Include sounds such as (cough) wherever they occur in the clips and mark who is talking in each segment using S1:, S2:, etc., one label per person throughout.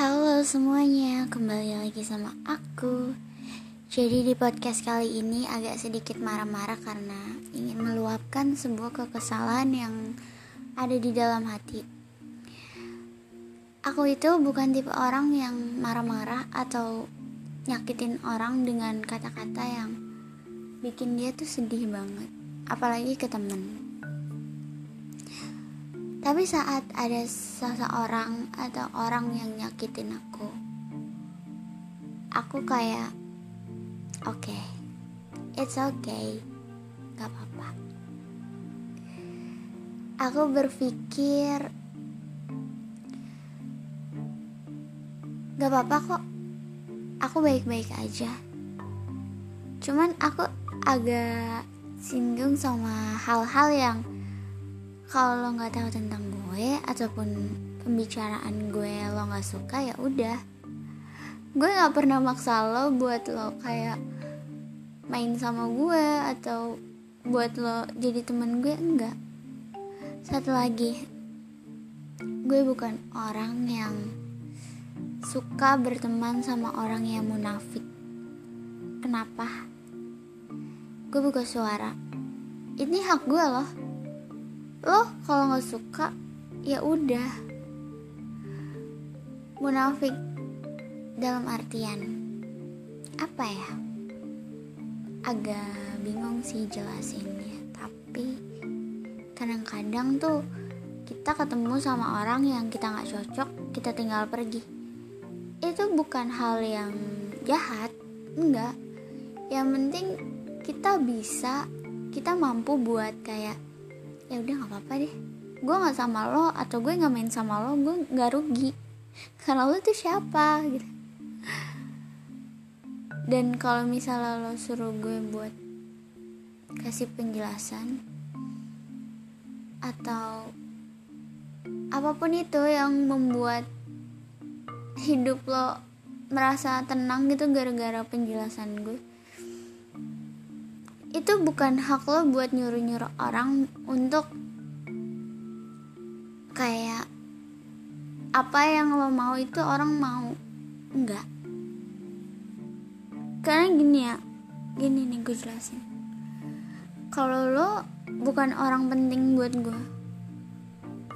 S1: Halo semuanya, kembali lagi sama aku. Jadi di podcast kali ini agak sedikit marah-marah karena ingin meluapkan sebuah kekesalan yang ada di dalam hati. Aku itu bukan tipe orang yang marah-marah atau nyakitin orang dengan kata-kata yang bikin dia tuh sedih banget, apalagi ke temen. Tapi saat ada seseorang atau orang yang nyakitin aku, aku kayak, oke, okay, it's okay, gak apa-apa. Aku berpikir, gak apa-apa kok, aku baik-baik aja. Cuman aku agak singgung sama hal-hal yang kalau lo nggak tahu tentang gue ataupun pembicaraan gue lo nggak suka ya udah. Gue nggak pernah maksa lo buat lo kayak main sama gue atau buat lo jadi temen gue enggak. Satu lagi gue bukan orang yang suka berteman sama orang yang munafik. Kenapa? Gue buka suara. Ini hak gue loh lo kalau nggak suka ya udah. Munafik dalam artian apa ya? Agak bingung sih jelasinnya tapi kadang-kadang tuh kita ketemu sama orang yang kita nggak cocok kita tinggal pergi. Itu bukan hal yang jahat enggak. Yang penting kita bisa kita mampu buat kayak ya udah nggak apa-apa deh. Gue nggak sama lo atau gue nggak main sama lo gue nggak rugi. Karena lo tuh siapa gitu. Dan kalau misalnya lo suruh gue buat kasih penjelasan atau apa pun itu yang membuat hidup lo merasa tenang gitu gara-gara penjelasan gue itu bukan hak lo buat nyuruh-nyuruh orang untuk kayak apa yang lo mau itu orang mau. Enggak. Karena gini ya gini nih gue jelasin. Kalau lo bukan orang penting buat gue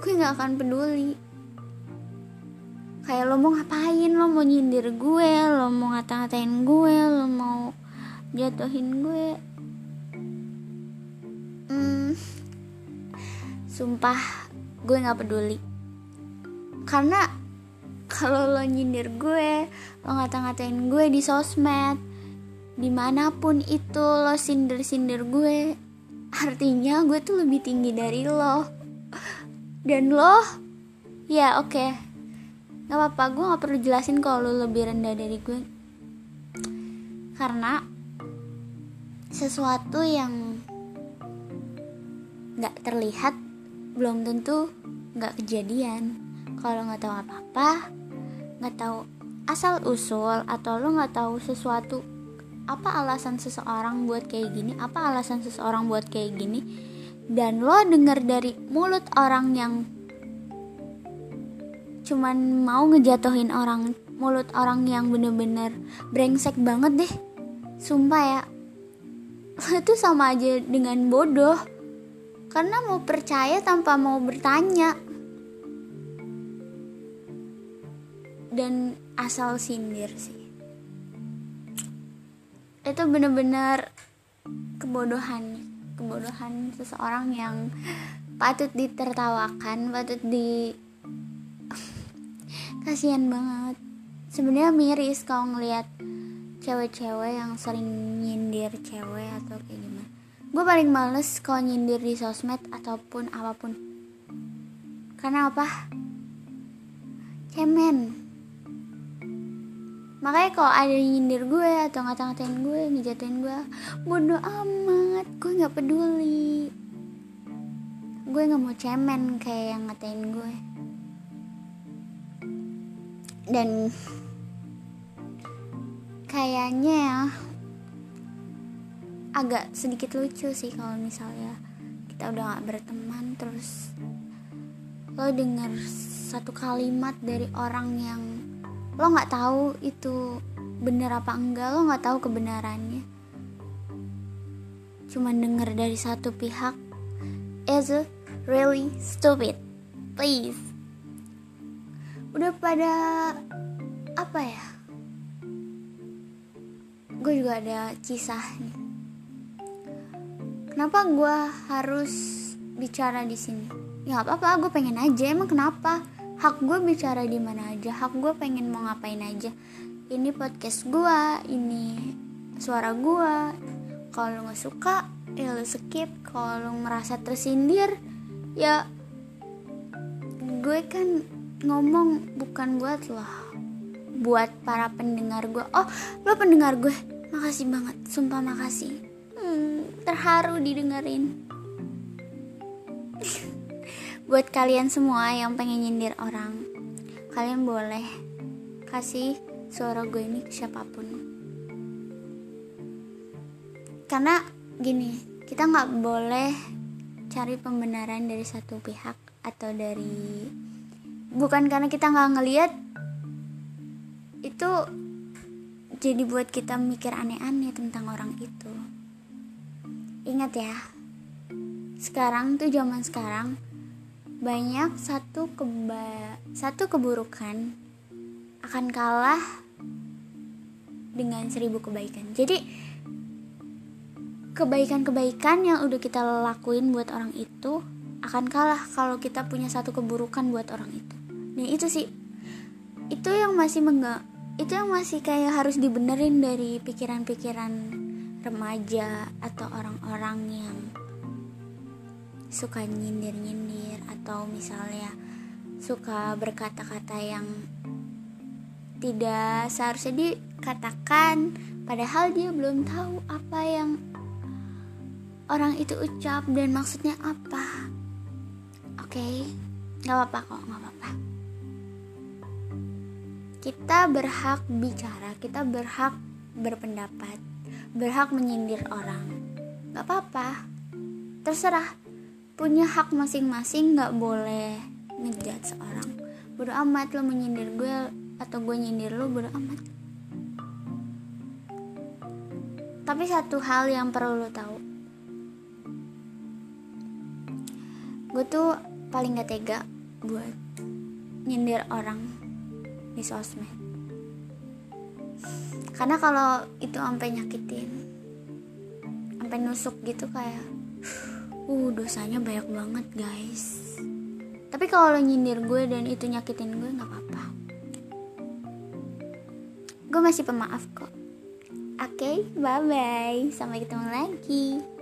S1: gue nggak akan peduli. Kayak lo mau ngapain lo mau nyindir gue lo mau ngata-ngatain gue lo mau jatuhin gue sumpah gue nggak peduli karena kalau lo nyindir gue lo ngata-ngatain gue di sosmed di mana pun itu lo sindir-sindir gue artinya gue tuh lebih tinggi dari lo dan lo ya oke okay. nggak apa-apa gue nggak perlu jelasin kalau lo lebih rendah dari gue karena sesuatu yang nggak terlihat belum tentu nggak kejadian. Kalau nggak tahu apa-apa nggak tahu asal usul atau lo nggak tahu sesuatu apa alasan seseorang buat kayak gini apa alasan seseorang buat kayak gini dan lo denger dari mulut orang yang cuman mau ngejatuhin orang mulut orang yang bener-bener brengsek banget deh. Sumpah ya (laughs) itu sama aja dengan bodoh karena mau percaya tanpa mau bertanya. Dan asal sindir sih. Itu bener-bener kebodohan kebodohan seseorang yang patut ditertawakan patut di (laughs) kasihan banget. Sebenarnya miris kalau ngelihat cewek-cewek yang sering nyindir cewek atau kayak gimana gue paling males kalau nyindir di sosmed ataupun apa pun. Karena apa? Cemen. Makanya kalau ada yang nyindir gue atau ngata-ngatain gue ngejatuhin gue bodoh amat gue nggak peduli. Gue nggak mau cemen kayak yang ngatain gue. Dan kayaknya ya agak sedikit lucu sih kalau misalnya kita udah gak berteman terus lo denger satu kalimat dari orang yang lo nggak tahu itu bener apa enggak lo nggak tahu kebenarannya. Cuma denger dari satu pihak is really stupid? Please. Udah pada apa ya? Gue juga ada kisah nih kenapa gue harus bicara di sini? Ya apa-apa gue pengen aja. Emang kenapa? Hak gue bicara di mana aja. Hak gue pengen mau ngapain aja. Ini podcast gue ini suara gue kalau lo nggak suka ya lo skip. Kalau lo merasa tersindir ya gue kan ngomong bukan buat lo buat para pendengar gue oh lo pendengar gue. Makasih banget. Sumpah makasih terharu didengerin. Buat kalian semua yang pengen nyindir orang kalian boleh kasih suara gue ini ke siapa pun. Karena gini kita nggak boleh cari pembenaran dari satu pihak atau dari bukan karena kita nggak ngelihat itu jadi buat kita mikir aneh-aneh tentang orang itu ingat ya sekarang tuh zaman sekarang banyak satu keba satu keburukan akan kalah dengan seribu kebaikan. Jadi kebaikan-kebaikan yang udah kita lakuin buat orang itu akan kalah kalau kita punya satu keburukan buat orang itu. Dan itu sih. Itu yang masih mengga itu yang masih kayak harus dibenerin dari pikiran-pikiran remaja atau orang-orang yang suka nyindir-nyindir atau misalnya suka berkata-kata yang tidak seharusnya dikatakan padahal dia belum tahu apa yang orang itu ucap dan maksudnya apa oke okay? nggak apa-apa kok nggak apa-apa kita berhak bicara, kita berhak berpendapat, berhak menyindir orang. Gak apa-apa, terserah. Punya hak masing-masing, gak boleh ngejat seorang. Bodo amat lo menyindir gue atau gue nyindir lo, bodo amat. Tapi satu hal yang perlu lo tahu, gue tuh paling gak tega buat nyindir orang di sosmed karena kalau itu sampai nyakitin sampai nusuk gitu kayak uh dosanya banyak banget guys. Tapi kalau lo nyindir gue dan itu nyakitin gue nggak apa-apa. Gue masih pemaaf kok. Oke okay, bye bye sampai ketemu lagi